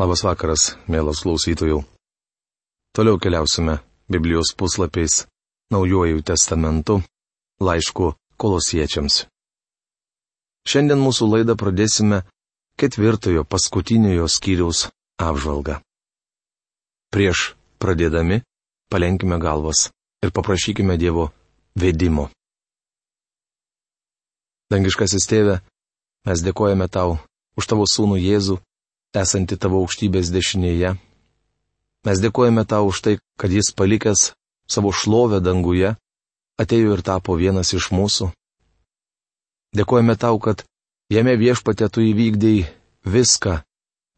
Labas vakaras, mielas klausytojų. Toliau keliausime Biblijos puslapiais Naujojų testamentu, laišku kolosiečiams. Šiandien mūsų laidą pradėsime ketvirtojo paskutiniojo skyriaus apžvalgą. Prieš pradėdami, palenkime galvas ir paprašykime Dievo vedimo. Dangiškasis tėve, mes dėkojame tau už tavo sūnų Jėzų esanti tavo aukštybės dešinėje. Mes dėkojame tau už tai, kad jis palikęs savo šlovę danguje, atėjo ir tapo vienas iš mūsų. Dėkojame tau, kad jame viešpatė tu įvykdėjai viską,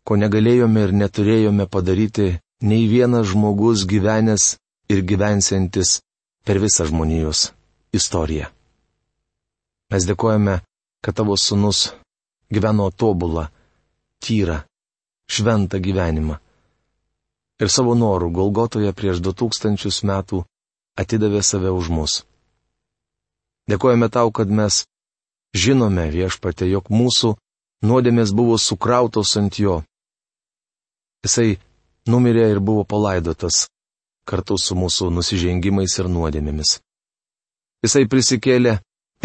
ko negalėjome ir neturėjome padaryti nei vienas žmogus gyvenęs ir gyvensiantis per visą žmonijos istoriją. Mes dėkojame, kad tavo sunus gyveno tobulą, tyrą, šventą gyvenimą. Ir savo norų Golgotoje prieš du tūkstančius metų atidavė save už mus. Dėkojame tau, kad mes žinome viešpate, jog mūsų nuodėmės buvo sukrautos ant jo. Jisai numirė ir buvo palaidotas kartu su mūsų nusižengimais ir nuodėmėmis. Jisai prisikėlė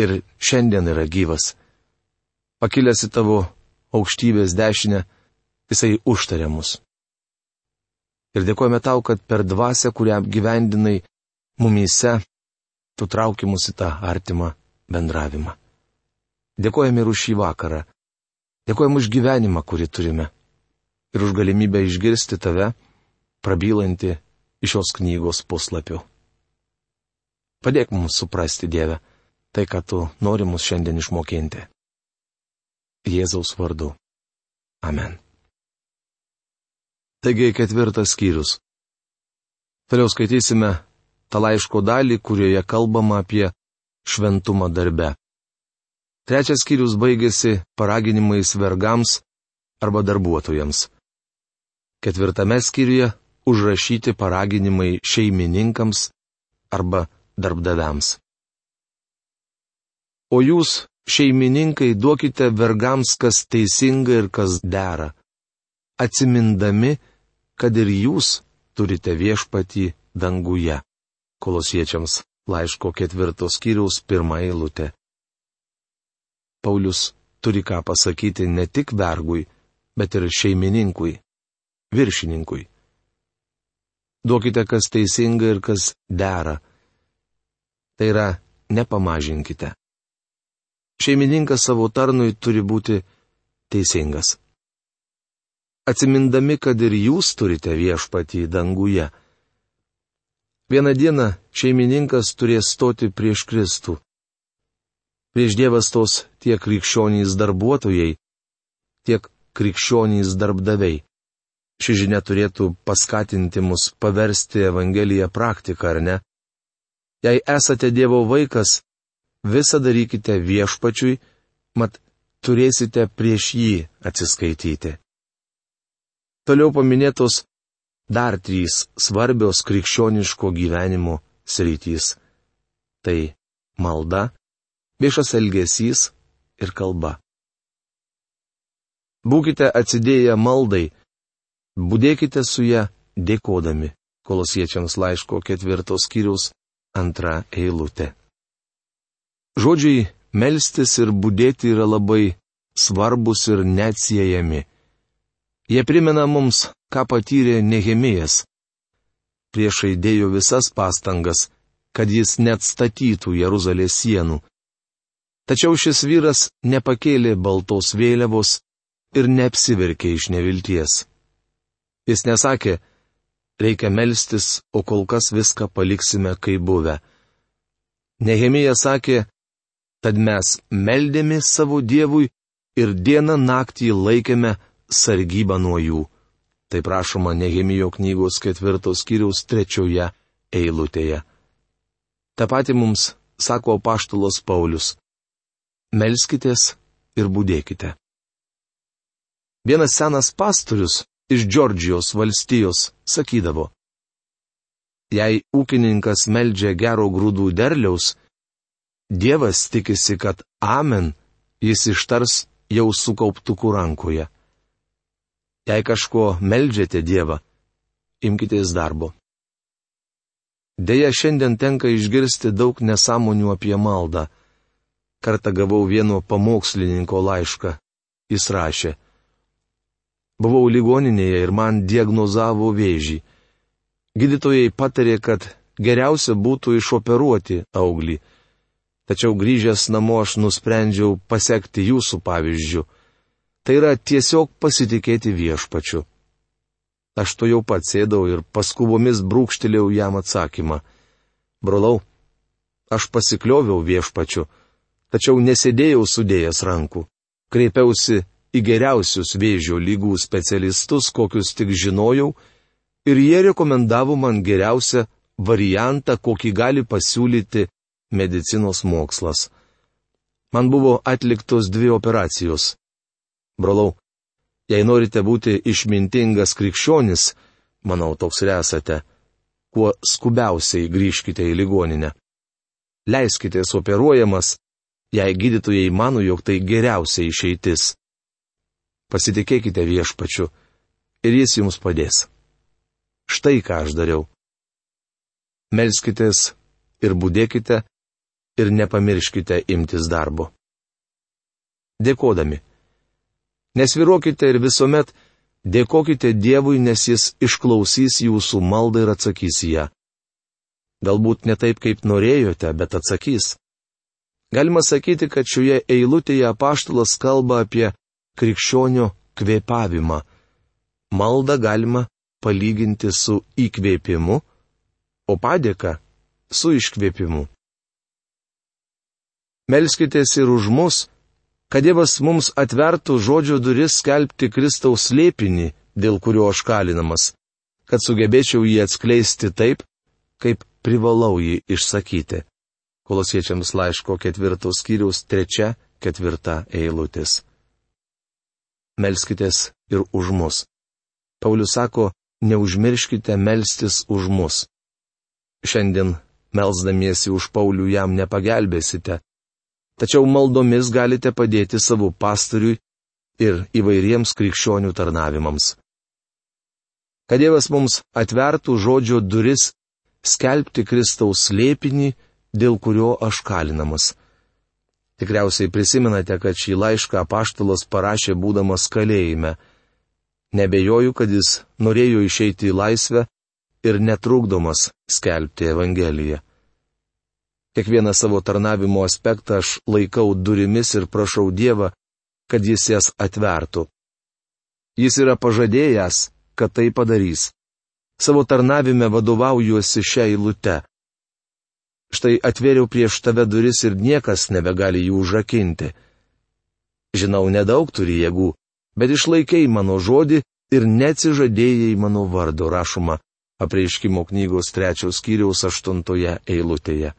ir šiandien yra gyvas. Pakilęs į tavo aukštybės dešinę, jisai užtarė mus. Ir dėkojame tau, kad per dvasę, kurią gyvendinai mumyse, tu trauki mus į tą artimą bendravimą. Dėkojame ir už šį vakarą. Dėkojame už gyvenimą, kurį turime. Ir už galimybę išgirsti tave, prabylanti iš šios knygos puslapių. Padėk mums suprasti, Dieve, tai, ką tu nori mus šiandien išmokinti. Jėzaus vardu. Amen. Taigi ketvirtas skyrius. Toliau skaitysime tą laiško dalį, kurioje kalbama apie šventumą darbe. Trečias skyrius baigėsi paraginimais vergams arba darbuotojams. Ketvirtame skyriuje užrašyti paraginimai šeimininkams arba darbdaviams. O jūs, šeimininkai, duokite vergams, kas teisinga ir kas dera atsimindami, kad ir jūs turite viešpatį danguje. Kolosiečiams laiško ketvirtos skyriaus pirmą eilutę. Paulius turi ką pasakyti ne tik vergui, bet ir šeimininkui, viršininkui. Duokite, kas teisinga ir kas dera. Tai yra, nepamažinkite. Šeimininkas savo tarnui turi būti teisingas atsimindami, kad ir jūs turite viešpatį danguje. Vieną dieną šeimininkas turės stoti prieš Kristų. Prieš Dievas tos tiek krikščionys darbuotojai, tiek krikščionys darbdaviai. Ši žinia turėtų paskatinti mus paversti Evangeliją praktiką, ar ne? Jei esate Dievo vaikas, visą darykite viešpačiui, mat turėsite prieš jį atsiskaityti. Toliau paminėtos dar trys svarbios krikščioniško gyvenimo sritys - tai malda, viešas elgesys ir kalba. Būkite atsidėję maldai, būdėkite su ją dėkodami, kolosiečiams laiško ketvirtos skyriaus antra eilutė. Žodžiai melstis ir būdėti yra labai svarbus ir neatsiejami. Jie primena mums, ką patyrė Nehemijas. Priešai dėjo visas pastangas, kad jis net statytų Jeruzalės sienų. Tačiau šis vyras nepakėlė baltos vėliavos ir neapsiverkė iš nevilties. Jis nesakė, reikia melstis, o kol kas viską paliksime kaip buvę. Nehemija sakė, tad mes meldėmės savo Dievui ir dieną naktį laikėme sargybą nuo jų. Tai prašoma Nehemijo knygos ketvirtos skyriaus trečioje eilutėje. Ta pati mums sako paštulos Paulius. Melskitės ir būdėkite. Vienas senas pastorius iš Džordžijos valstijos sakydavo. Jei ūkininkas meldžia gero grūdų derliaus, Dievas tikisi, kad Amen jis ištars jau sukauptukų rankoje. Jei kažko meldžiate Dievą, imkitės darbo. Deja, šiandien tenka išgirsti daug nesąmonių apie maldą. Kartą gavau vieno pamokslininko laišką. Jis rašė. Buvau ligoninėje ir man diagnozavo vėžį. Gydytojai patarė, kad geriausia būtų išoperuoti auglį. Tačiau grįžęs namo aš nusprendžiau pasiekti jūsų pavyzdžių. Tai yra tiesiog pasitikėti viešpačiu. Aš to jau pats sėdau ir paskubomis brūkštelėjau jam atsakymą. Brolau, aš pasiklioviau viešpačiu, tačiau nesėdėjau sudėjęs rankų. Kreipiausi į geriausius vėžio lygų specialistus, kokius tik žinojau, ir jie rekomendavo man geriausią variantą, kokį gali pasiūlyti medicinos mokslas. Man buvo atliktos dvi operacijos. Brolau, Jei norite būti išmintingas krikščionis, manau, toks ir esate, kuo skubiausiai grįžkite į ligoninę. Leiskite operuojamas, jei gydytojai mano, jog tai geriausia išeitis. Pasitikėkite viešpačiu ir jis jums padės. Štai ką aš dariau. Melskitės ir būdėkite ir nepamirškite imtis darbo. Dėkodami. Nesviruokite ir visuomet dėkokite Dievui, nes Jis išklausys jūsų maldą ir atsakys ją. Galbūt ne taip, kaip norėjote, bet atsakys. Galima sakyti, kad šioje eilutėje apaštalas kalba apie krikščionio kvėpavimą. Maldą galima palyginti su įkvėpimu, o padėka su iškvėpimu. Melskitės ir už mus, kad Dievas mums atvertų žodžio duris skelbti Kristaus slėpinį, dėl kurio aš kalinamas, kad sugebėčiau jį atskleisti taip, kaip privalau jį išsakyti. Kolosiečiams laiško ketvirtos skyriaus trečia, ketvirta eilutės. Melskitės ir už mus. Paulius sako, neužmirškite melstis už mus. Šiandien, melzdamiesi už Paulių, jam nepagelbėsite, tačiau maldomis galite padėti savo pastoriui ir įvairiems krikščionių tarnavimams. Kad Dievas mums atvertų žodžio duris skelbti Kristaus slėpinį, dėl kurio aš kalinamas. Tikriausiai prisimenate, kad šį laišką apaštalas parašė būdamas kalėjime. Nebejoju, kad jis norėjo išeiti į laisvę ir netrukdomas skelbti Evangeliją. Kiekvieną savo tarnavimo aspektą aš laikau durimis ir prašau Dievą, kad jis jas atvertų. Jis yra pažadėjęs, kad tai padarys. Savo tarnavime vadovaujuosi šią eilutę. Štai atvėriau prieš tave duris ir niekas nebegali jų užrakinti. Žinau, nedaug turi jėgų, bet išlaikėjai mano žodį ir neatsižadėjai mano vardo rašoma apreiškimo knygos trečios skyriaus aštuntoje eilutėje.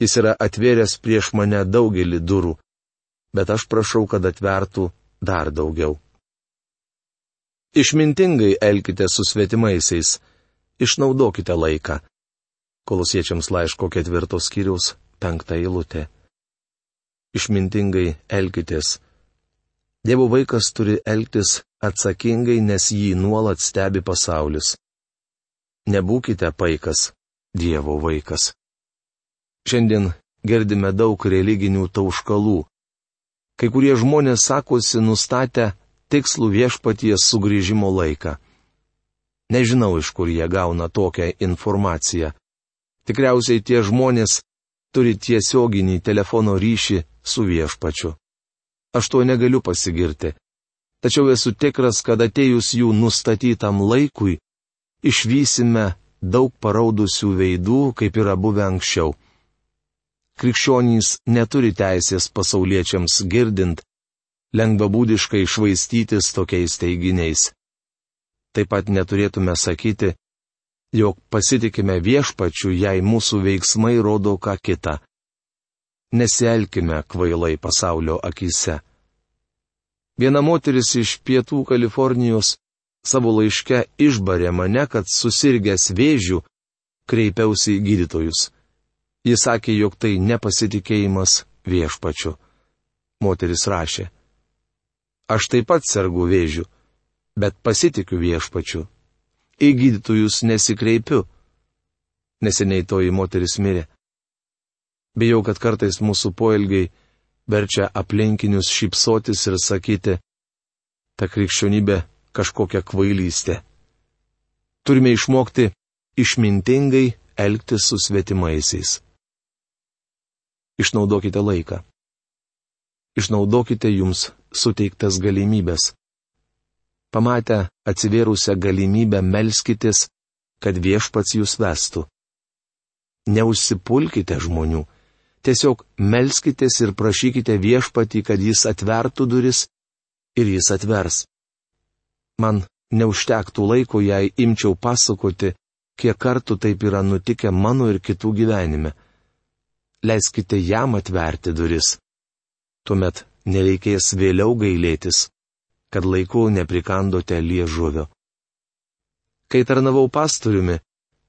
Jis yra atvėręs prieš mane daugelį durų, bet aš prašau, kad atvertų dar daugiau. Išmintingai elkite su svetimaisiais, išnaudokite laiką. Kolosiečiams laiško ketvirtos skyriaus penktą eilutę. Išmintingai elkitės. Dievo vaikas turi elgtis atsakingai, nes jį nuolat stebi pasaulis. Nebūkite paikas, Dievo vaikas. Šiandien girdime daug religinių tauškalų. Kai kurie žmonės sakosi nustatę tikslų viešpaties sugrįžimo laiką. Nežinau, iš kur jie gauna tokią informaciją. Tikriausiai tie žmonės turi tiesioginį telefono ryšį su viešpačiu. Aš to negaliu pasigirti. Tačiau esu tikras, kad atėjus jų nustatytam laikui, išvysime daug paraudusių veidų, kaip yra buvę anksčiau krikščionys neturi teisės pasauliečiams girdint, lengvabūdiškai švaistytis tokiais teiginiais. Taip pat neturėtume sakyti, jog pasitikime viešpačiu, jei mūsų veiksmai rodo ką kitą. Nesielkime kvailai pasaulio akise. Viena moteris iš pietų Kalifornijos savo laiške išbarė mane, kad susirgęs vėžių kreipiausi į gydytojus. Jis sakė, jog tai nepasitikėjimas viešpačiu. Moteris rašė. Aš taip pat sergu vėžiu, bet pasitikiu viešpačiu. Į gydytojus nesikreipiu. Neseniai toji moteris mirė. Bijau, kad kartais mūsų poelgiai verčia aplinkinius šypsotis ir sakyti, ta krikščionybė kažkokia kvailystė. Turime išmokti išmintingai elgtis su svetimaisiais. Išnaudokite laiką. Išnaudokite jums suteiktas galimybės. Pamatę atsivėrusią galimybę melskitės, kad viešpats jūs vestų. Neužsipulkite žmonių Tiesiog melskitės ir prašykite viešpatį, kad jis atvertų duris ir jis atvers. Man neužtektų laiko, jei imčiau pasakoti, kiek kartų taip yra nutikę mano ir kitų gyvenime. Leiskite jam atverti duris. Tuomet nereikės vėliau gailėtis, kad laiku neprikandote liežuvio. Kai tarnavau pastoriumi,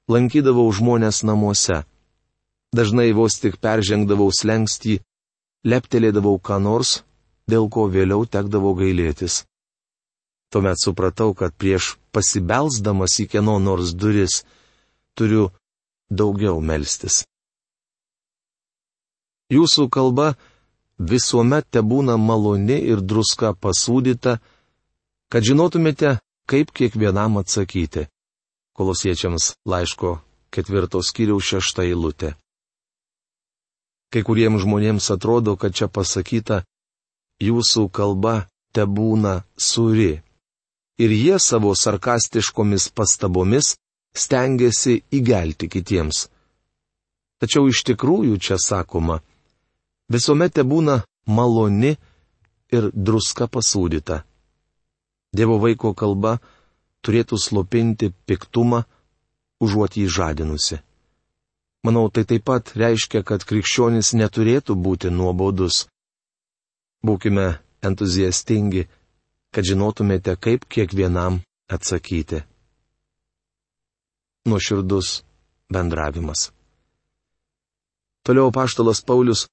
lankydavau žmonės namuose. Dažnai vos tik peržengdavau slengstį, leptelėdavau ką nors, dėl ko vėliau tekdavo gailėtis. Tuomet supratau, kad prieš pasibelsdamas į kieno nors duris turiu daugiau melstis. Jūsų kalba visuomet te būna maloni ir druska pasūdyta, kad žinotumėte, kaip kiekvienam atsakyti. Kolosiečiams laiško ketvirtos kiriaus šešta eilutė. Kai kuriems žmonėms atrodo, kad čia pasakyta, jūsų kalba te būna suri. Ir jie savo sarkastiškomis pastabomis stengiasi įgelti kitiems. Tačiau iš tikrųjų čia sakoma, visuomet te būna maloni ir druska pasūdyta. Dievo vaiko kalba turėtų slopinti piktumą, užuot jį žadinusi. Manau, tai taip pat reiškia, kad krikščionis neturėtų būti nuobodus. Būkime entuziastingi, kad žinotumėte, kaip kiekvienam atsakyti. Nuoširdus bendravimas. Toliau paštalas Paulius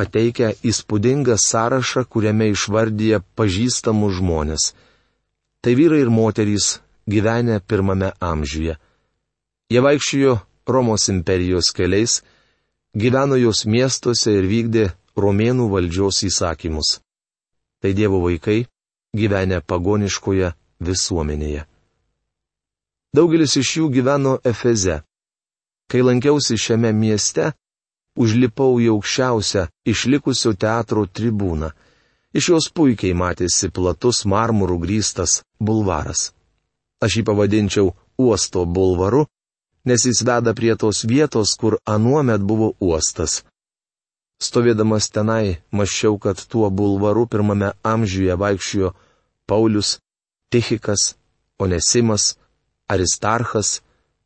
pateikia įspūdingą sąrašą, kuriame išvardyja pažįstamų žmonės. Tai vyrai ir moterys gyvenę pirmame amžiuje. Jie vaikščiojo Romos imperijos keliais, gyveno jos miestuose ir vykdė romėnų valdžios įsakymus. Tai Dievo vaikai gyvenę pagoniškoje visuomenėje. Daugelis iš jų gyveno Efeze. Kai lankiausi šiame mieste, užlipau į aukščiausią išlikusio teatro tribūną. Iš jos puikiai matėsi platus marmurų grįstas bulvaras. Aš jį pavadinčiau uosto bulvaru, nes jis veda prie tos vietos, kur anuomet buvo uostas. Stovėdamas tenai, maščiau, kad tuo bulvaru pirmame amžiuje vaikščiojo Paulius, Tichikas, Onesimas, Aristarchas,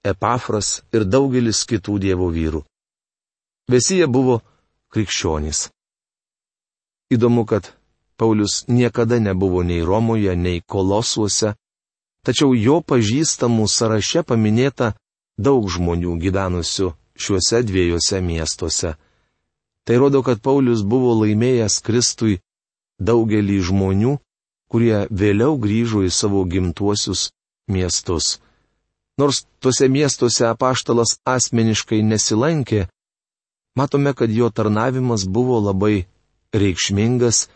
Epafras ir daugelis kitų dievo vyrų. Visi jie buvo krikščionys. Įdomu, kad Paulius niekada nebuvo nei Romoje, nei Kolosuose, tačiau jo pažįstamų sąraše paminėta daug žmonių gyvenusių šiuose dviejose miestuose. Tai rodo, kad Paulius buvo laimėjęs Kristui daugelį žmonių, kurie vėliau grįžo į savo gimtuosius miestus. Nors tuose miestuose apaštalas asmeniškai nesilankė, matome, kad jo tarnavimas buvo labai reikšmingas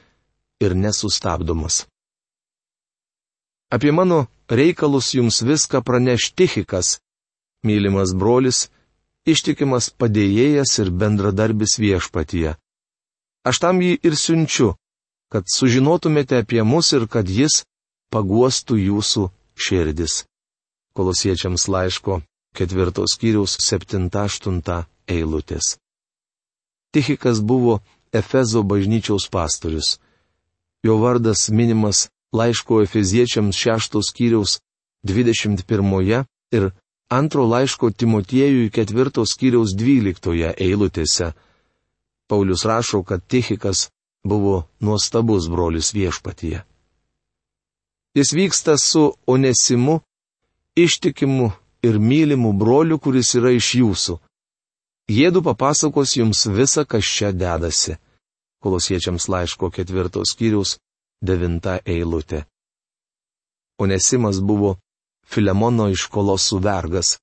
ir nesustabdomas. Apie mano reikalus jums viską praneš Tichikas, mylimas brolis, ištikimas padėjėjas ir bendradarbis viešpatyje. Aš tam jį ir siunčiu, kad sužinotumėte apie mus ir kad jis paguostų jūsų širdis. Kolosiečiams laiško ketvirtos kiriaus 7-8 eilutės. Tichikas buvo Efezo bažnyčiaus pastorius. Jo vardas minimas laiško Efeziečiams 6 skyriaus 21 ir antro laiško Timotiejui ketvirtos kiriaus dvyliktoje eilutėse. Paulius rašo, kad Tichikas buvo nuostabus brolis viešpatyje. Jis vyksta su Onesimu, ištikimu ir mylimu broliu, kuris yra iš jūsų. Jėdu papasakos jums visą, kas čia dedasi. Kolosiečiams laiško ketvirtos kiriaus devinta eilutė. Onesimas buvo Filemono iš kolosų vergas.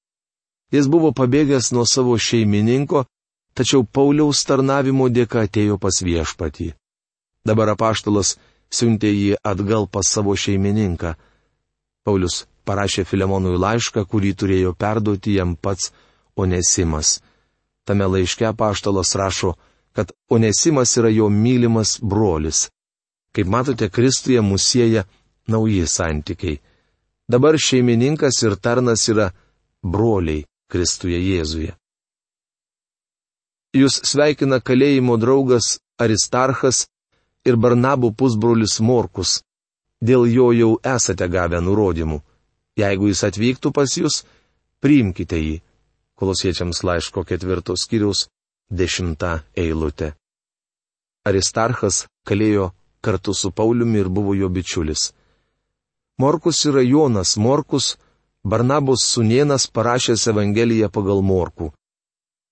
Jis buvo pabėgęs nuo savo šeimininko, tačiau Pauliaus tarnavimo dėka atėjo pas viešpatį. Dabar apaštalas siuntė jį atgal pas savo šeimininką. Paulius parašė Filemonui laišką, kurį turėjo perduoti jam pats Onesimas. Tame laiške apaštalas rašo, kad Onesimas yra jo mylimas brolis. Kaip matote, Kristuje musėja nauji santykiai. Dabar šeimininkas ir tarnas yra broliai Kristuje Jėzuje. Jūs sveikina kalėjimo draugas Aristarchas ir Barnabų pusbrolis Morkus. Dėl jo jau esate gavę nurodymų. Jeigu jis atvyktų pas jūs, priimkite jį. Kolosiečiams laiško ketvirtos skyriaus dešimta eilutė. Aristarchas kalėjo kartu su Pauliumi ir buvo jo bičiulis. Morkus yra Jonas Morkus, Barnabos sunienas parašęs Evangeliją pagal Morkų.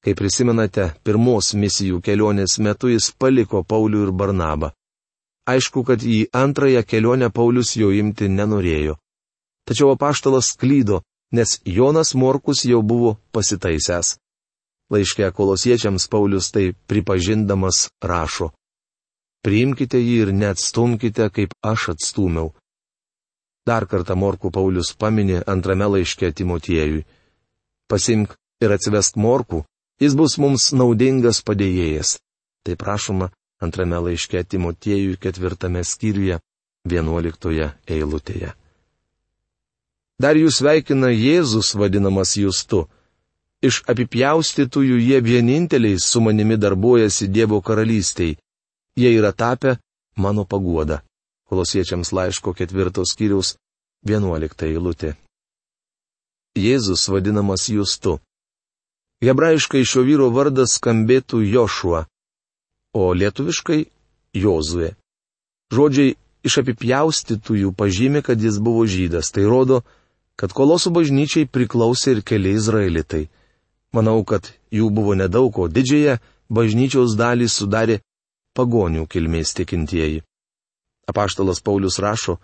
Kaip prisimenate, pirmos misijų kelionės metu jis paliko Paulių ir Barnabą. Aišku, kad į antrąją kelionę Paulius jo imti nenorėjo. Tačiau apaštalas klydo, nes Jonas Morkus jau buvo pasitaisęs. Laiškė kolosiečiams Paulius tai pripažindamas rašo priimkite jį ir neatstumkite, kaip aš atstumiau. Dar kartą Morku Paulius paminė antrame laiške Timotiejui. Pasimk ir atsivesk Morku, jis bus mums naudingas padėjėjas. Tai prašoma antrame laiške Timotiejui ketvirtame skyriuje, vienuoliktoje eilutėje. Dar jūs veikina Jėzus vadinamas Justu. Iš apipjaustytųjų jie vieninteliai su manimi darbuojasi Dievo karalystėje Jie yra tapę mano paguoda. Kolosiečiams laiško ketvirtos skyriaus vienuolikta eilutė. Jėzus vadinamas Justu. Hebrajiškai šio vyro vardas skambėtų Jošua, o lietuviškai Jozue. Žodžiai iš apipjaustytųjų pažymė, kad jis buvo žydas. Tai rodo, kad kolosų bažnyčiai priklausė ir keli izraelitai. Manau, kad jų buvo nedaug, o didžiąją bažnyčios dalį sudarė pagonių kilmės tikintieji. Apaštalas Paulius rašo,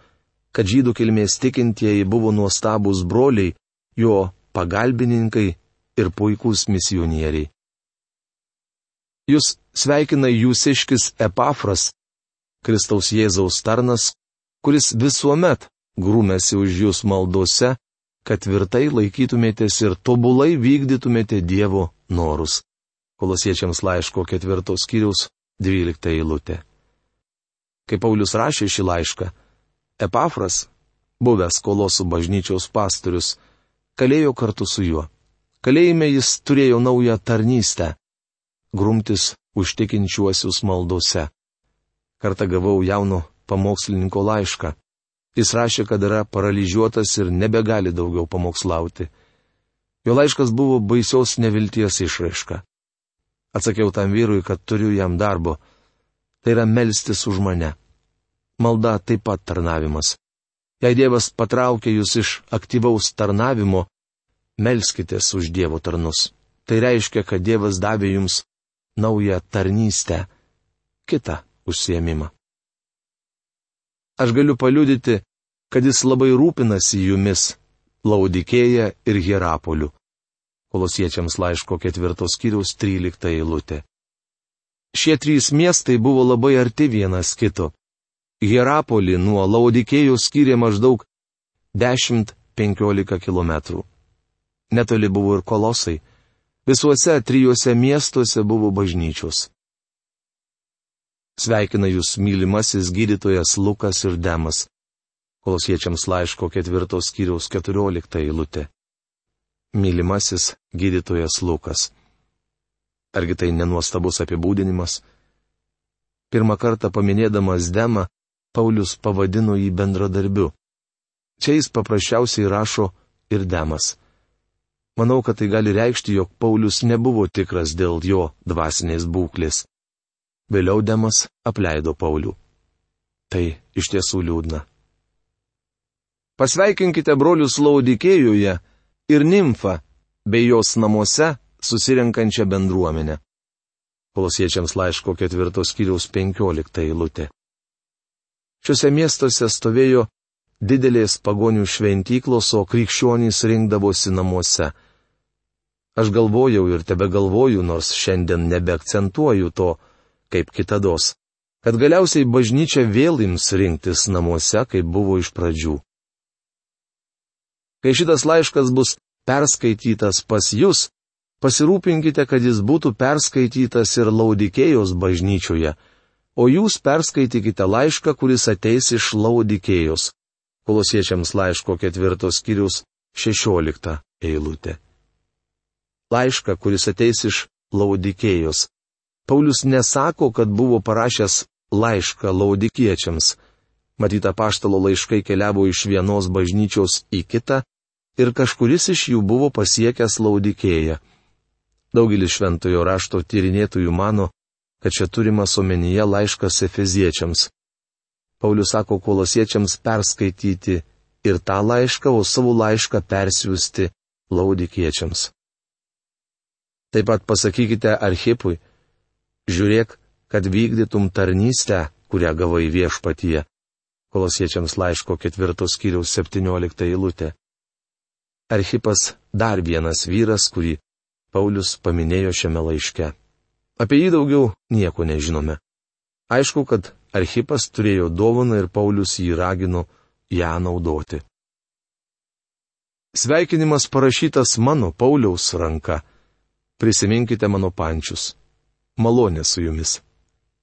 kad žydų kilmės tikintieji buvo nuostabus broliai, jo pagalbininkai ir puikūs misionieriai. Jūs sveikina jūsiškis Epafras, Kristaus Jėzaus tarnas, kuris visuomet grūmėsi už jūs maldose, kad tvirtai laikytumėtės ir tobulai vykdytumėte Dievo norus. Kolosiečiams laiško ketvirtos skyriaus 12 eilutė. Kai Paulius rašė šį laišką, Epafras, buvęs kolosų bažnyčios pastorius, kalėjo kartu su juo. Kalėjime jis turėjo naują tarnystę - grumtis užtikinčiuosius maldose. Kartą gavau jauno pamokslininko laišką. Jis rašė, kad yra paralyžiuotas ir nebegali daugiau pamokslauti. Jo laiškas buvo baisios nevilties išraiška. Atsakiau tam vyrui, kad turiu jam darbo. Tai yra melstis už mane. Malda taip pat tarnavimas. Jei Dievas patraukia jūs iš aktyvaus tarnavimo, melskitės už Dievo tarnus. Tai reiškia, kad Dievas davė jums naują tarnystę, kitą užsiemimą. Aš galiu paliudyti, kad jis labai rūpinasi jumis, Laudikėja ir Hierapoliu. Kolosiečiams laiško ketvirtos skyriaus 13 eilutė. Šie trys miestai buvo labai arti vienas kito. Hierapolį nuo Laudikėjų skyrė maždaug 10-15 km. Netoli buvo ir kolosai. Visuose trijuose miestuose buvo bažnyčios. Sveikina jūs mylimasis gydytojas Lukas ir Demas. Kolosiečiams laiško ketvirtos skyriaus 14 eilutė mylimasis gydytojas Lukas. Argi tai nenuostabus apibūdinimas? Pirmą kartą paminėdamas Demą, Paulius pavadino jį bendradarbiu. Čia jis paprasčiausiai rašo ir Demas. Manau, kad tai gali reikšti, jog Paulius nebuvo tikras dėl jo dvasinės būklės. Vėliau Demas apleido Paulių. Tai iš tiesų liūdna. Pasveikinkite brolius Laudikėjoje ir nimfą, bei jos namuose susirenkančią bendruomenę. Kolosiečiams laiško ketvirtos kiriaus penkiolikta eilutė. Šiuose miestuose stovėjo didelės pagonių šventyklos, o krikščionys rinkdavosi namuose. Aš galvojau ir tebe galvoju, nors šiandien nebeakcentuoju to, kaip kitados, kad galiausiai bažnyčia vėl ims rinktis namuose, kaip buvo iš pradžių. Kai šitas laiškas bus perskaitytas pas jūs, pasirūpinkite, kad jis būtų perskaitytas ir laudikėjos bažnyčioje, o jūs perskaitykite laišką, kuris ateis iš laudikėjos. Kolosiečiams laiško ketvirtos skyrius šešiolikta eilutė. Laišką, kuris ateis iš laudikėjos. Paulius nesako, kad buvo parašęs laišką laudikiečiams. Matyta paštalo laiškai keliavo iš vienos bažnyčios į kitą ir kažkuris iš jų buvo pasiekęs laudikėją. Daugelis šventojo rašto tyrinėtojų mano, kad čia turimas omenyje laiškas efeziečiams. Paulius sako kolosiečiams perskaityti ir tą laišką, o savo laišką persiųsti laudikiečiams. Taip pat pasakykite Archipui, žiūrėk, kad vykdytum tarnystę, kurią gavai viešpatyje. Kolosiečiams laiško ketvirtos kiriaus septyniolikta eilutė. Archipas dar vienas vyras, kurį Paulius paminėjo šiame laiške. Apie jį daugiau nieko nežinome. Aišku, kad Archipas turėjo dovaną ir Paulius jį ragino ją naudoti. Sveikinimas parašytas mano Pauliaus ranka. Prisiminkite mano pančius. Malonė su jumis.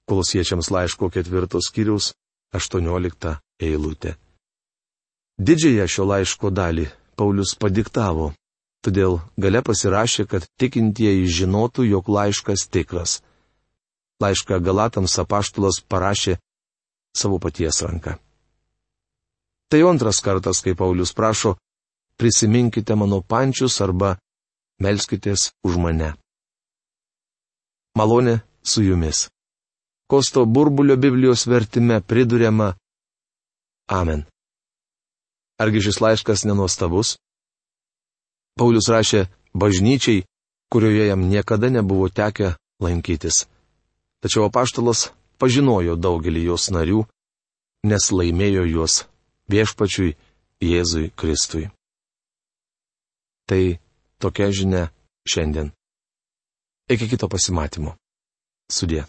Kolosiečiams laiško ketvirtos skyriaus 18 eilutė. Didžiąją šio laiško dalį Paulius padiktavo Todėl gale pasirašė, kad tikintieji žinotų, jog laiškas tikras. Laišką Galatams apaštulas parašė savo paties ranką. Tai antras kartas, kai Paulius prašo, prisiminkite mano pančius arba melskitės už mane. Malonė su jumis. Kosto burbulio Biblijos vertime priduriama Amen. Argi šis laiškas nenuostabus? Paulius rašė bažnyčiai, kurioje jam niekada nebuvo tekę lankytis. Tačiau apaštalas pažinojo daugelį jos narių, nes laimėjo juos viešpačiui Jėzui Kristui. Tai tokia žinia šiandien. Iki kito pasimatymo. Sudė.